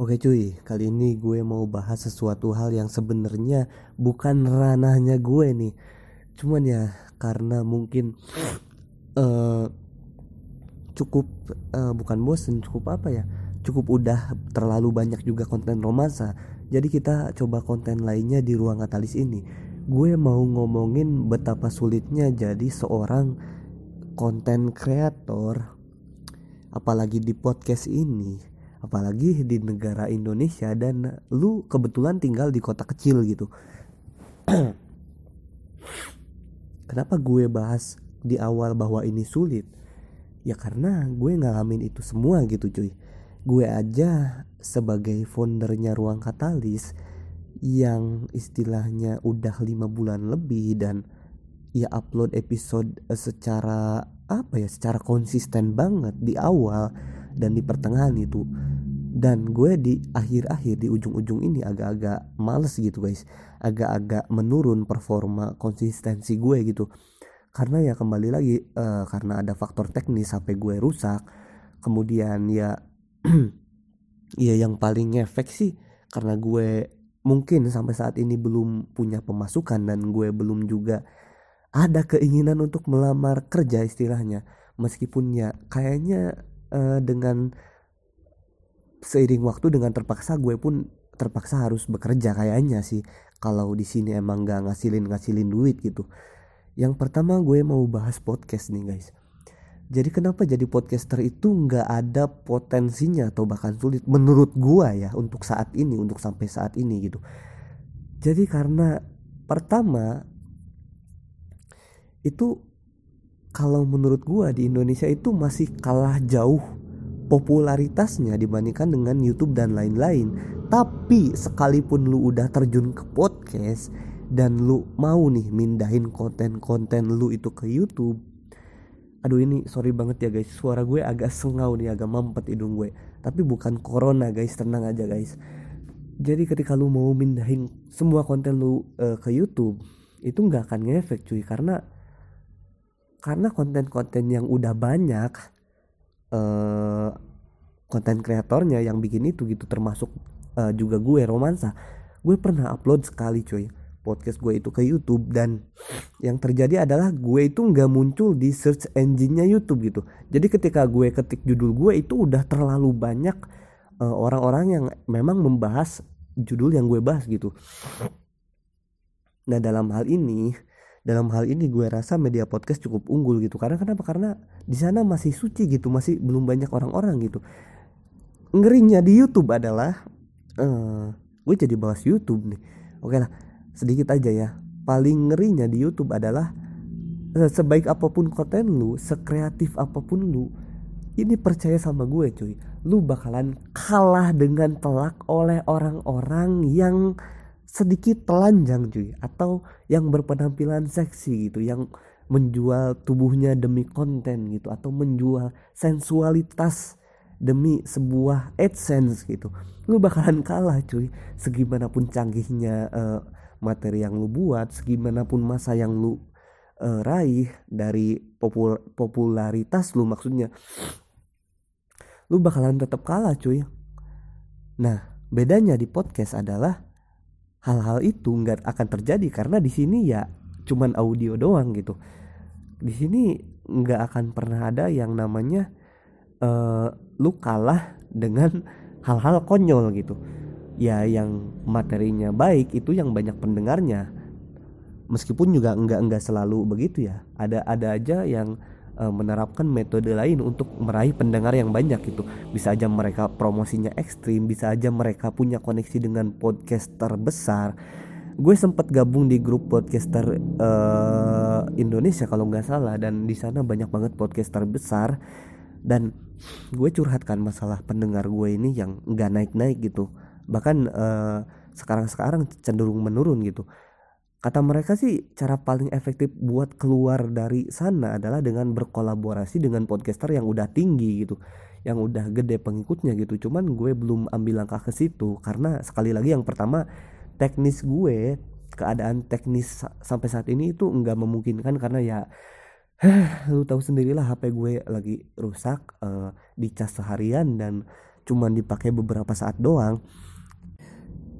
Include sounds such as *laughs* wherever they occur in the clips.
Oke cuy, kali ini gue mau bahas sesuatu hal yang sebenarnya bukan ranahnya gue nih. Cuman ya karena mungkin uh, cukup uh, bukan bosen, cukup apa ya? Cukup udah terlalu banyak juga konten romansa. Jadi kita coba konten lainnya di ruang katalis ini. Gue mau ngomongin betapa sulitnya jadi seorang konten kreator apalagi di podcast ini apalagi di negara Indonesia dan lu kebetulan tinggal di kota kecil gitu. *clears throat* Kenapa gue bahas di awal bahwa ini sulit? Ya karena gue ngalamin itu semua gitu cuy. Gue aja sebagai foundernya ruang katalis yang istilahnya udah lima bulan lebih dan ya upload episode secara apa ya secara konsisten banget di awal dan di pertengahan itu. Dan gue di akhir-akhir di ujung-ujung ini agak-agak males gitu guys. Agak-agak menurun performa konsistensi gue gitu. Karena ya kembali lagi uh, karena ada faktor teknis HP gue rusak. Kemudian ya *clears throat* ya yang paling efek sih karena gue mungkin sampai saat ini belum punya pemasukan dan gue belum juga ada keinginan untuk melamar kerja istilahnya. Meskipun ya kayaknya uh, dengan seiring waktu dengan terpaksa gue pun terpaksa harus bekerja kayaknya sih. Kalau di sini emang gak ngasilin ngasilin duit gitu. Yang pertama gue mau bahas podcast nih guys. Jadi kenapa jadi podcaster itu nggak ada potensinya atau bahkan sulit menurut gue ya untuk saat ini untuk sampai saat ini gitu. Jadi karena pertama itu kalau menurut gue di Indonesia itu masih kalah jauh popularitasnya dibandingkan dengan YouTube dan lain-lain. Tapi sekalipun lu udah terjun ke podcast dan lu mau nih mindahin konten-konten lu itu ke YouTube. Aduh ini sorry banget ya guys, suara gue agak sengau nih, agak mampet hidung gue. Tapi bukan corona guys, tenang aja guys. Jadi ketika lu mau mindahin semua konten lu uh, ke YouTube, itu nggak akan ngefek cuy karena karena konten-konten yang udah banyak uh, konten kreatornya yang bikin itu gitu termasuk uh, juga gue romansa gue pernah upload sekali cuy podcast gue itu ke YouTube dan yang terjadi adalah gue itu nggak muncul di search engine-nya YouTube gitu. Jadi ketika gue ketik judul gue itu udah terlalu banyak eh, orang-orang yang memang membahas judul yang gue bahas gitu. Nah dalam hal ini dalam hal ini gue rasa media podcast cukup unggul gitu. Karena kenapa? Karena di sana masih suci gitu masih belum banyak orang-orang gitu. Ngerinya di YouTube adalah uh, gue jadi bahas YouTube nih. Oke lah sedikit aja ya. Paling ngerinya di YouTube adalah sebaik apa pun konten lu sekreatif apa pun lu ini percaya sama gue cuy. Lu bakalan kalah dengan telak oleh orang-orang yang sedikit telanjang cuy. Atau yang berpenampilan seksi gitu yang menjual tubuhnya demi konten gitu atau menjual sensualitas demi sebuah adsense gitu. Lu bakalan kalah cuy. Segimanapun canggihnya uh, materi yang lu buat segimanapun masa yang lu uh, raih dari popul popularitas lu maksudnya lu bakalan tetap kalah cuy. Nah bedanya di podcast adalah hal-hal itu nggak akan terjadi karena di sini ya cuman audio doang gitu. Di sini nggak akan pernah ada yang namanya uh, lu kalah dengan hal-hal konyol gitu. Ya yang materinya baik itu yang banyak pendengarnya. Meskipun juga nggak nggak selalu begitu ya. Ada ada aja yang uh, menerapkan metode lain untuk meraih pendengar yang banyak itu bisa aja mereka promosinya ekstrim bisa aja mereka punya koneksi dengan podcaster besar. Gue sempat gabung di grup podcaster uh, Indonesia kalau nggak salah dan di sana banyak banget podcaster besar. Dan gue curhatkan masalah pendengar gue ini yang nggak naik naik gitu. Bahkan uh, sekarang sekarang cenderung menurun gitu Kata mereka sih cara paling efektif buat keluar dari sana adalah dengan berkolaborasi dengan podcaster yang udah tinggi gitu, yang udah gede pengikutnya gitu. Cuman gue belum ambil langkah ke situ karena sekali lagi yang pertama teknis gue keadaan teknis sampai saat ini itu nggak memungkinkan karena ya *sighs* lu tahu sendirilah HP gue lagi rusak uh, dicas seharian dan cuman dipakai beberapa saat doang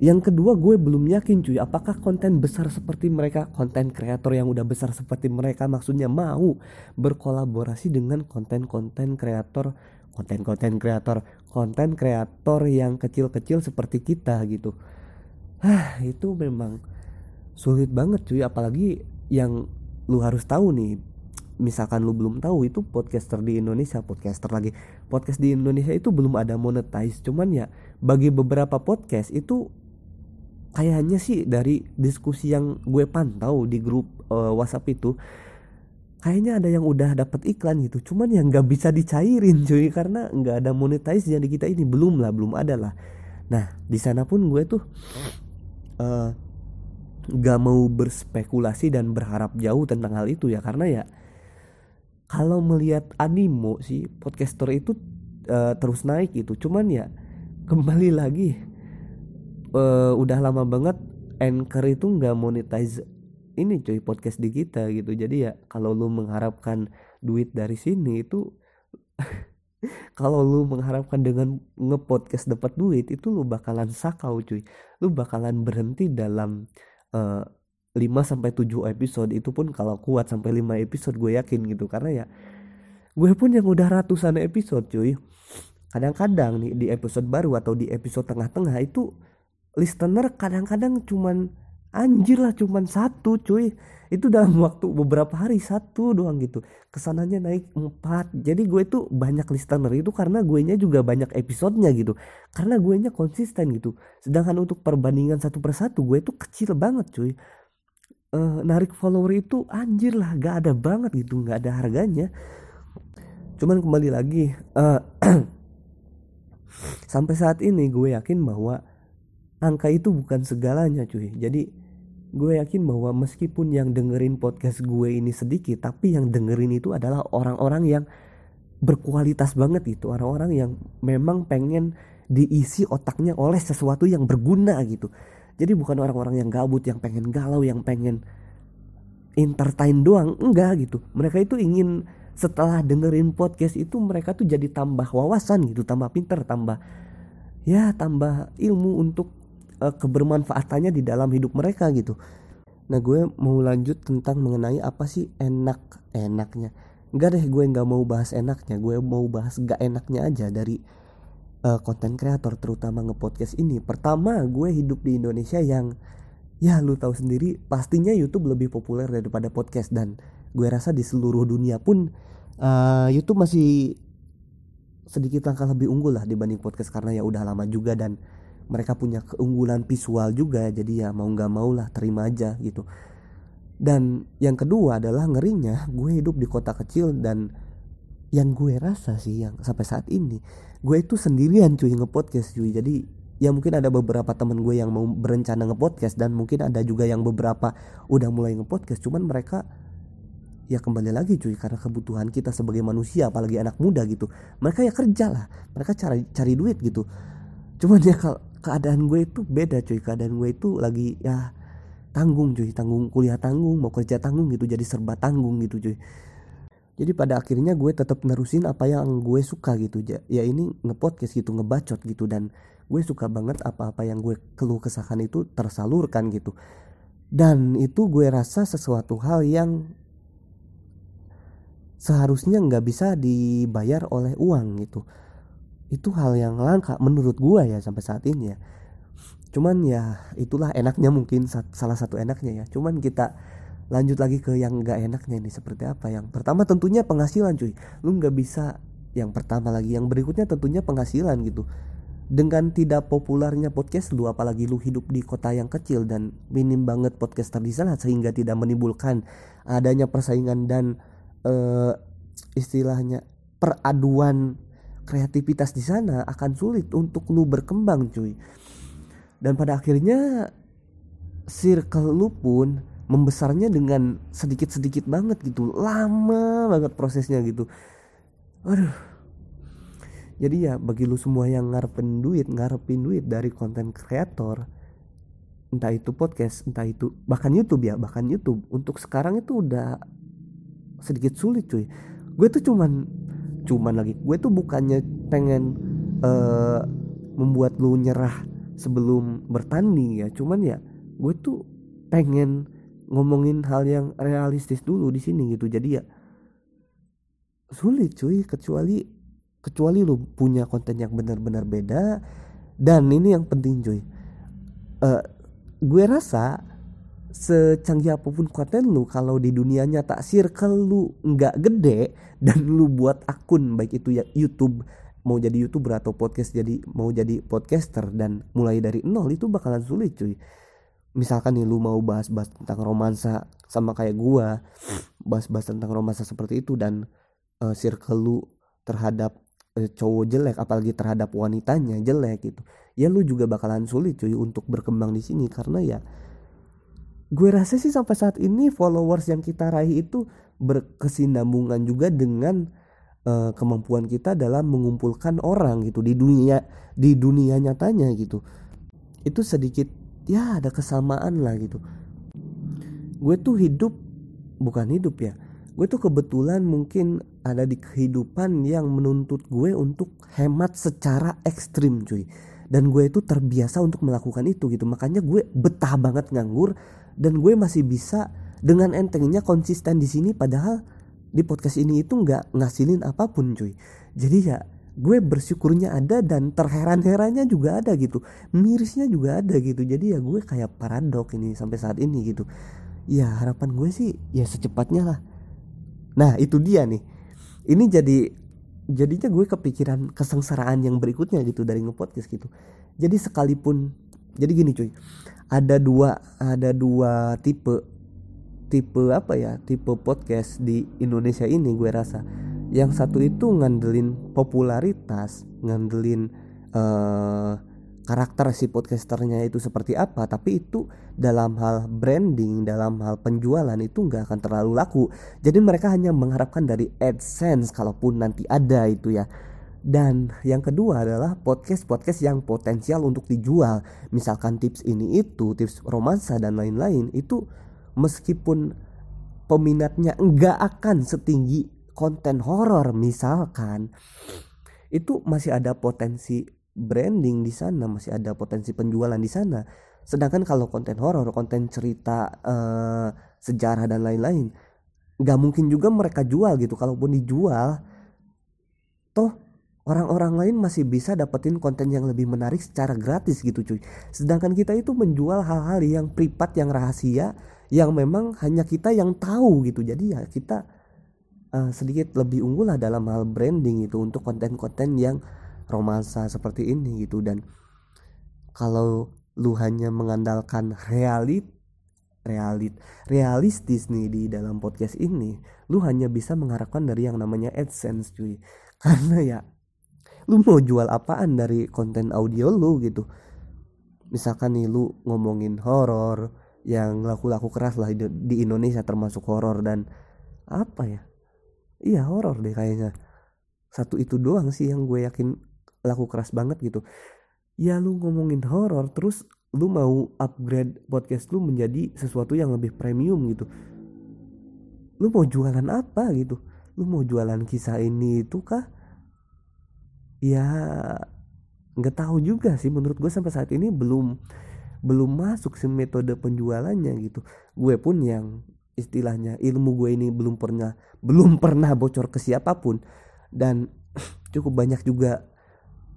yang kedua gue belum yakin cuy. Apakah konten besar seperti mereka konten kreator yang udah besar seperti mereka maksudnya mau berkolaborasi dengan konten-konten kreator konten-konten kreator konten kreator yang kecil-kecil seperti kita gitu. Hah itu memang sulit banget cuy. Apalagi yang lu harus tahu nih misalkan lu belum tahu itu podcaster di Indonesia podcaster lagi. Podcast di Indonesia itu belum ada monetize. Cuman ya bagi beberapa podcast itu kayaknya sih dari diskusi yang gue pantau di grup uh, WhatsApp itu kayaknya ada yang udah dapat iklan gitu. Cuman yang nggak bisa dicairin *laughs* cuy karena nggak ada monetize jadi kita ini. Belum lah belum ada lah. Nah di sana pun gue tuh uh, nggak mau berspekulasi dan berharap jauh tentang hal itu ya. Karena ya kalau melihat animo sih podcaster itu uh, terus naik gitu. Cuman ya kembali lagi uh, udah lama banget Anchor itu nggak monetize ini cuy podcast di kita gitu. Jadi ya kalau lu mengharapkan duit dari sini itu *laughs* kalau lu mengharapkan dengan ngepodcast dapat duit itu lu bakalan sakau cuy. Lu bakalan berhenti dalam uh, eh, 5 sampai 7 episode. Itu pun kalau kuat sampai 5 episode gue yakin gitu. Karena ya gue pun yang udah ratusan episode cuy. Kadang-kadang nih di episode baru atau di episode tengah-tengah itu listener kadang-kadang cuman anjir lah cuman satu cuy. Itu dalam waktu beberapa hari satu doang gitu. Ke sananya naik empat. Jadi gue tuh banyak listener itu karena gue nya juga banyak episodenya gitu. Karena gue nya konsisten gitu. Sedangkan untuk perbandingan satu persatu gue tuh kecil banget cuy. Uh, narik follower itu anjir lah gak ada banget gitu gak ada harganya. Cuman kembali lagi uh, *clears throat* sampai saat ini gue yakin bahwa angka itu bukan segalanya cuy. Jadi gue yakin bahwa meskipun yang dengerin podcast gue ini sedikit tapi yang dengerin itu adalah orang-orang yang berkualitas banget itu. Orang-orang yang memang pengen diisi otaknya oleh sesuatu yang berguna gitu. Jadi bukan orang-orang yang gabut yang pengen galau yang pengen entertain doang. Enggak gitu. Mereka itu ingin setelah dengerin podcast itu mereka tuh jadi tambah wawasan gitu tambah pinter tambah ya tambah ilmu untuk uh, kebermanfaatannya di dalam hidup mereka gitu. Nah gue mau lanjut tentang mengenai apa sih enak enaknya. Enggak deh gue nggak mau bahas enaknya. Gue mau bahas gak enaknya aja dari konten uh, kreator terutama ngepodcast ini. Pertama gue hidup di Indonesia yang ya lu tahu sendiri pastinya YouTube lebih populer daripada podcast. Dan gue rasa di seluruh dunia pun uh, YouTube masih sedikit langkah lebih unggul lah dibanding podcast. Karena ya udah lama juga dan mereka punya keunggulan visual juga jadi ya mau nggak mau lah terima aja gitu. Dan yang kedua adalah ngerinya gue hidup di kota kecil dan yang gue rasa sih yang sampai saat ini gue itu sendirian cuy ngepodcast cuy. Jadi ya mungkin ada beberapa teman gue yang mau berencana ngepodcast dan mungkin ada juga yang beberapa udah mulai ngepodcast. Cuman mereka ya kembali lagi cuy karena kebutuhan kita sebagai manusia apalagi anak muda gitu mereka ya kerja lah mereka cari cari duit gitu. Cuman ya kalau keadaan gue itu beda cuy. Keadaan gue itu lagi ya tanggung cuy. Tanggung kuliah tanggung mau kerja tanggung gitu jadi serba tanggung gitu cuy. Jadi pada akhirnya gue tetap nerusin apa yang gue suka gitu. Ya ini ngepodcast gitu ngebacot gitu dan gue suka banget apa-apa yang gue keluh kesahkan itu tersalurkan gitu. Dan itu gue rasa sesuatu hal yang seharusnya nggak bisa dibayar oleh uang gitu itu hal yang langka menurut gua ya sampai saat ini ya. Cuman ya itulah enaknya mungkin salah satu enaknya ya. Cuman kita lanjut lagi ke yang gak enaknya ini seperti apa. Yang pertama tentunya penghasilan cuy. Lu nggak bisa yang pertama lagi yang berikutnya tentunya penghasilan gitu. Dengan tidak populernya podcast lu apalagi lu hidup di kota yang kecil dan minim banget podcaster di sana sehingga tidak menimbulkan adanya persaingan dan uh, istilahnya peraduan kreativitas di sana akan sulit untuk lu berkembang cuy. Dan pada akhirnya circle lu pun membesarnya dengan sedikit-sedikit banget gitu. Lama banget prosesnya gitu. Aduh. Jadi ya bagi lu semua yang ngarepin duit ngarepin duit dari konten kreator entah itu podcast entah itu bahkan YouTube ya bahkan YouTube untuk sekarang itu udah sedikit sulit cuy. Gue tuh cuman cuman lagi gue tuh bukannya pengen uh, membuat lu nyerah sebelum bertanding ya cuman ya gue tuh pengen ngomongin hal yang realistis dulu di sini gitu. Jadi ya sulit cuy kecuali kecuali lu punya konten yang benar-benar beda. Dan ini yang penting cuy uh, gue rasa secanggih apa pun konten lu kalau di dunia nyata circle lu nggak gede dan lu buat akun baik itu ya YouTube mau jadi youtuber atau podcast jadi mau jadi podcaster dan mulai dari nol itu bakalan sulit cuy. Misalkan nih lu mau bahas-bahas tentang romansa sama kayak gua bahas-bahas tentang romansa seperti itu dan uh, circle lu terhadap uh, cowok jelek apalagi terhadap wanitanya jelek gitu. Ya lu juga bakalan sulit cuy untuk berkembang di sini karena ya gue rasa sih sampai saat ini followers yang kita raih itu berkesinambungan juga dengan uh, kemampuan kita dalam mengumpulkan orang gitu di dunia di dunia nyatanya gitu. Itu sedikit ya ada kesamaan lah gitu. Gue tuh hidup bukan hidup ya gue tuh kebetulan mungkin ada di kehidupan yang menuntut gue untuk hemat secara ekstrim cuy. Dan gue itu terbiasa untuk melakukan itu gitu makanya gue betah banget nganggur dan gue masih bisa dengan entengnya konsisten di sini padahal di podcast ini itu nggak ngasilin apa pun cuy. Jadi ya gue bersyukurnya ada dan terheran-herannya juga ada gitu. Mirisnya juga ada gitu. Jadi ya gue kayak paradok ini sampai saat ini gitu. Ya harapan gue sih ya secepatnya lah. Nah itu dia nih. Ini jadi jadinya gue kepikiran kesengsaraan yang berikutnya gitu dari ngepodcast gitu. Jadi sekalipun jadi gini cuy ada dua ada dua tipe. Tipe apa ya? Tipe podcast di Indonesia ini gue rasa. Yang satu itu ngandelin popularitas ngandelin uh, karakter si podcasternya itu seperti apa tapi itu dalam hal branding dalam hal penjualan itu nggak akan terlalu laku. Jadi mereka hanya mengharapkan dari AdSense kalaupun nanti ada itu ya dan yang kedua adalah podcast-podcast yang potensial untuk dijual. Misalkan tips ini itu, tips romansa dan lain-lain itu meskipun peminatnya enggak akan setinggi konten horor misalkan itu masih ada potensi branding di sana, masih ada potensi penjualan di sana. Sedangkan kalau konten horor, konten cerita uh, sejarah dan lain-lain, nggak mungkin juga mereka jual gitu. Kalaupun dijual, toh orang-orang lain masih bisa dapetin konten yang lebih menarik secara gratis gitu cuy. Sedangkan kita itu menjual hal-hal yang privat yang rahasia yang memang hanya kita yang tahu gitu. Jadi ya kita uh, sedikit lebih unggul lah dalam hal branding itu untuk konten-konten yang romansa seperti ini gitu. Dan kalau lu hanya mengandalkan realit realit realistis nih di dalam podcast ini lu hanya bisa mengharapkan dari yang namanya AdSense cuy. *laughs* Karena ya lu mau jual apaan dari konten audio lu gitu? Misalkan nih lu ngomongin horor yang laku-laku keras lah di Indonesia termasuk horor dan apa ya? Iya horor deh kayaknya. Satu itu doang sih yang gue yakin laku keras banget gitu. Ya lu ngomongin horor terus lu mau upgrade podcast lu menjadi sesuatu yang lebih premium gitu. Lu mau jualan apa gitu? Lu mau jualan kisah ini itu kah ya nggak tahu juga sih. Menurut gue sampai saat ini belum belum masuk sih metode penjualannya gitu. Gue pun yang istilahnya ilmu gue ini belum pernah belum pernah bocor ke siapa pun. Dan *sniffs* cukup banyak juga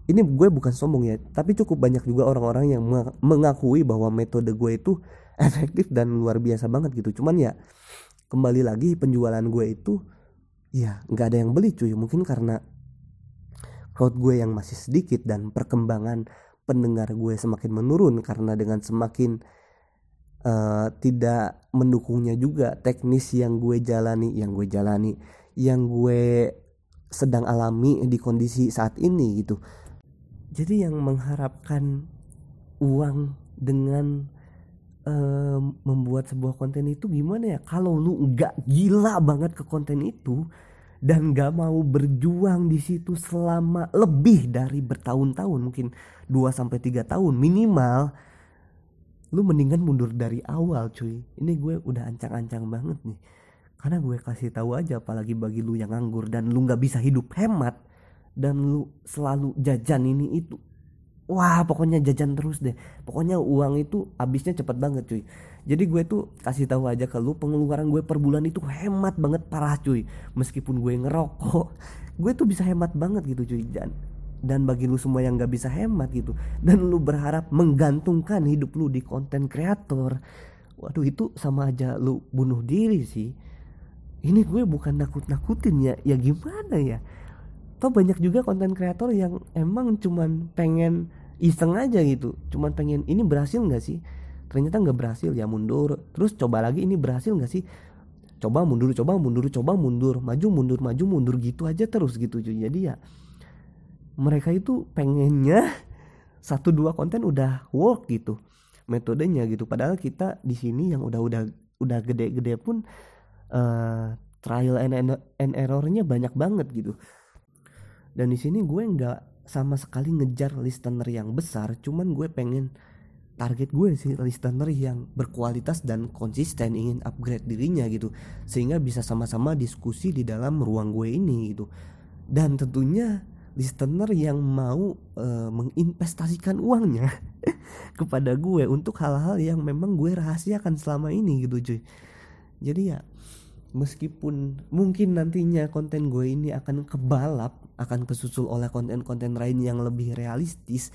ini gue bukan sombong ya tapi cukup banyak juga orang-orang yang mengakui bahwa metode gue itu *laughs* efektif dan luar biasa banget gitu. Cuman ya kembali lagi penjualan gue itu ya nggak ada yang beli cuy. Mungkin karena crowd gue yang masih sedikit dan perkembangan pendengar gue semakin menurun karena dengan semakin uh, tidak mendukungnya juga teknis yang gue jalani yang gue jalani yang gue sedang alami di kondisi saat ini gitu. Jadi yang mengharapkan uang dengan uh, membuat sebuah konten itu gimana ya? Kalau lu nggak gila banget ke konten itu dan gak mau berjuang di situ selama lebih dari bertahun-tahun mungkin 2 sampai 3 tahun minimal lu mendingan mundur dari awal cuy. Ini gue udah ancang-ancang banget nih. Karena gue kasih tahu aja apalagi bagi lu yang nganggur dan lu nggak bisa hidup hemat dan lu selalu jajan ini itu wah pokoknya jajan terus deh. Pokoknya uang itu habisnya cepet banget cuy jadi gue tuh kasih tahu aja ke lu pengeluaran gue per bulan itu hemat banget parah cuy. Meskipun gue ngerokok *laughs* gue tuh bisa hemat banget gitu cuy. Dan dan bagi lu semua yang gak bisa hemat gitu dan lu berharap menggantungkan hidup lu di konten kreator waduh itu sama aja lu bunuh diri sih. Ini gue bukan nakut-nakutin ya ya gimana ya? Toh banyak juga konten kreator yang emang cuman pengen iseng aja gitu cuman pengen ini berhasil nggak sih ternyata nggak berhasil ya mundur. Terus coba lagi ini berhasil nggak sih? Coba mundur coba mundur coba mundur. Maju mundur maju mundur gitu aja terus gitu jadi ya mereka itu pengennya *laughs* satu dua konten udah work gitu metodenya gitu. Padahal kita di sini yang udah udah udah gede-gede pun uh, trial and, and errornya banyak banget gitu. Dan di sini gue nggak sama sekali ngejar listener yang besar cuman gue pengen target gue sih listener yang berkualitas dan konsisten ingin upgrade dirinya gitu. Sehingga bisa sama-sama diskusi di dalam ruang gue ini gitu. Dan tentunya listener yang mau uh, menginvestasikan uangnya *laughs* kepada gue untuk hal-hal yang memang gue rahasiakan selama ini gitu cuy. Jadi ya meskipun mungkin nantinya konten gue ini akan kebalap akan kesusul oleh konten-konten lain yang lebih realistis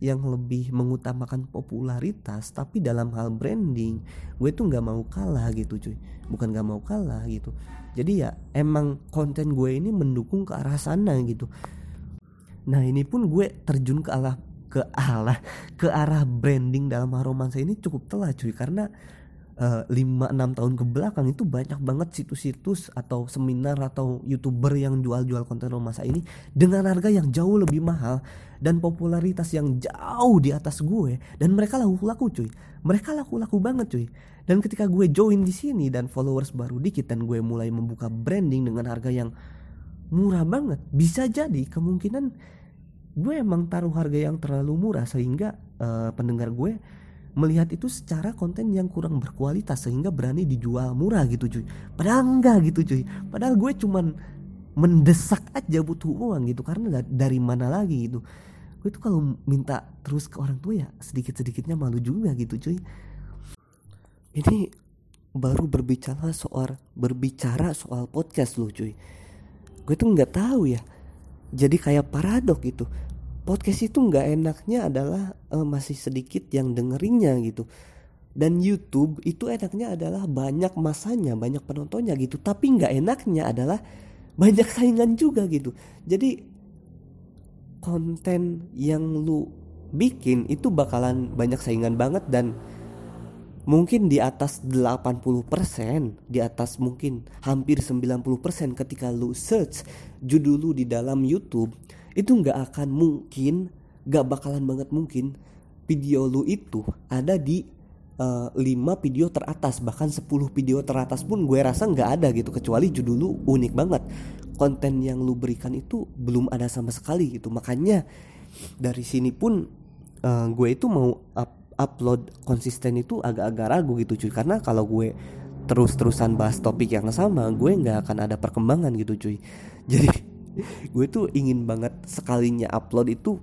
yang lebih mengutamakan popularitas tapi dalam hal branding gue tuh nggak mau kalah gitu cuy. Bukan nggak mau kalah gitu. Jadi ya emang konten gue ini mendukung ke arah sana gitu. Nah ini pun gue terjun ke arah ke arah ke arah branding dalam hal romansa ini cukup telah cuy. Karena Eh, lima enam tahun ke belakang itu banyak banget situs-situs atau seminar atau youtuber yang jual-jual konten romansa ini dengan harga yang jauh lebih mahal dan popularitas yang jauh di atas gue. Dan mereka laku-laku cuy. Mereka laku-laku banget cuy. Dan ketika gue join di sini dan followers baru dikit dan gue mulai membuka branding dengan harga yang murah banget bisa jadi kemungkinan gue emang taruh harga yang terlalu murah sehingga uh, pendengar gue melihat itu secara konten yang kurang berkualitas sehingga berani dijual murah gitu cuy. Padahal enggak gitu cuy. Padahal gue cuman mendesak aja butuh uang gitu karena dari mana lagi gitu. Gue tuh kalau minta terus ke orang tua ya sedikit sedikitnya malu juga gitu cuy. Ini baru berbicara soal berbicara soal podcast lo cuy. Gue tuh nggak tahu ya. Jadi kayak paradok gitu podcast itu nggak enaknya adalah uh, masih sedikit yang dengerinnya gitu. Dan YouTube itu enaknya adalah banyak masanya banyak penontonnya gitu. Tapi nggak enaknya adalah banyak *laughs* saingan juga gitu. Jadi konten yang lu bikin itu bakalan banyak saingan banget dan mungkin di atas 80% di atas mungkin hampir 90% ketika lu search judul lu di dalam YouTube itu nggak akan mungkin nggak bakalan banget mungkin video lu itu ada di uh, eh, 5 video teratas. Bahkan 10 video teratas pun gue rasa nggak ada gitu. Kecuali judul lu unik banget. Konten yang lu berikan itu belum ada sama sekali gitu. Makanya dari sini pun uh, gue itu mau up, upload konsisten itu agak-agak ragu gitu cuy. Karena kalau gue terus-terusan bahas topik yang sama gue nggak akan ada perkembangan gitu cuy. *laughs* Jadi gue tuh ingin banget sekalinya upload itu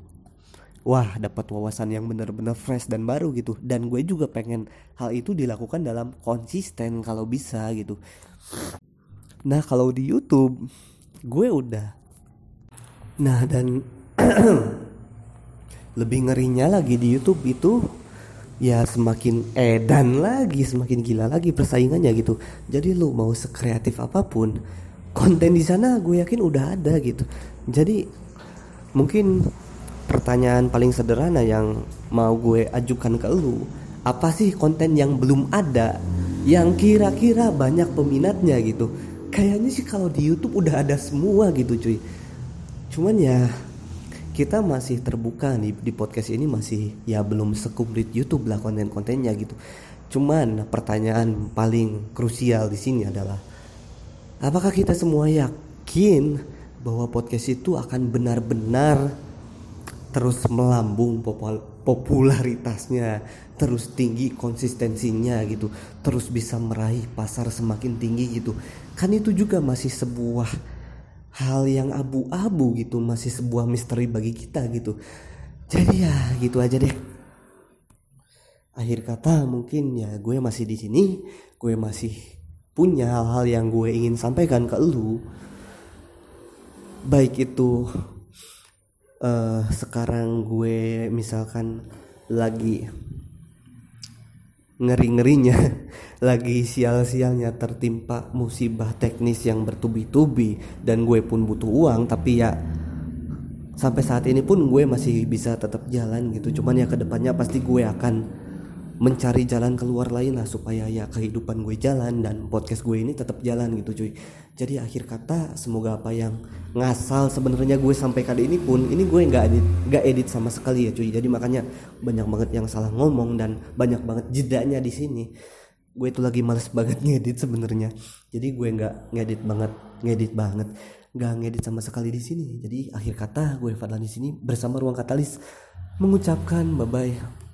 wah dapat wawasan yang benar-benar fresh dan baru gitu. Dan gue juga pengen hal itu dilakukan dalam konsisten kalau bisa gitu. Nah kalau di YouTube gue udah. Nah dan *clears throat* lebih ngerinya lagi di YouTube itu ya semakin edan lagi semakin gila lagi persaingannya gitu. Jadi lu mau sekreatif apa pun konten di sana gue yakin udah ada gitu. Jadi mungkin pertanyaan paling sederhana yang mau gue ajukan ke lu apa sih konten yang belum ada yang kira-kira banyak peminatnya gitu? Kayaknya sih kalau di YouTube udah ada semua gitu cuy. Cuman ya kita masih terbuka nih di podcast ini masih ya belum sekumplit YouTube lah konten-kontennya gitu. Cuman pertanyaan paling krusial di sini adalah Apakah kita semua yakin bahwa podcast itu akan benar-benar terus melambung popularitasnya, terus tinggi konsistensinya gitu, terus bisa meraih pasar semakin tinggi gitu. Kan itu juga masih sebuah hal yang abu-abu gitu masih sebuah misteri bagi kita gitu jadi ya gitu aja deh akhir kata mungkin ya gue masih di sini gue masih punya hal-hal yang gue ingin sampaikan ke lu baik itu uh, sekarang gue misalkan lagi ngeri-ngerinya *laughs* lagi sial-sialnya tertimpa musibah teknis yang bertubi-tubi dan gue pun butuh uang tapi ya sampai saat ini pun gue masih bisa tetap jalan gitu. Cuman ya ke depannya pasti gue akan mencari jalan keluar lain lah supaya ya kehidupan gue jalan dan podcast gue ini tetap jalan gitu cuy. Jadi akhir kata semoga apa yang ngasal sebenarnya gue sampai kali ini pun ini gue nggak edit nggak edit sama sekali ya cuy. Jadi makanya banyak banget yang salah ngomong dan banyak banget jedanya di sini. Gue itu lagi males banget ngedit sebenarnya. Jadi gue nggak ngedit banget ngedit banget. Nggak ngedit sama sekali di sini. Jadi akhir kata gue Fadlan di sini bersama ruang katalis mengucapkan bye bye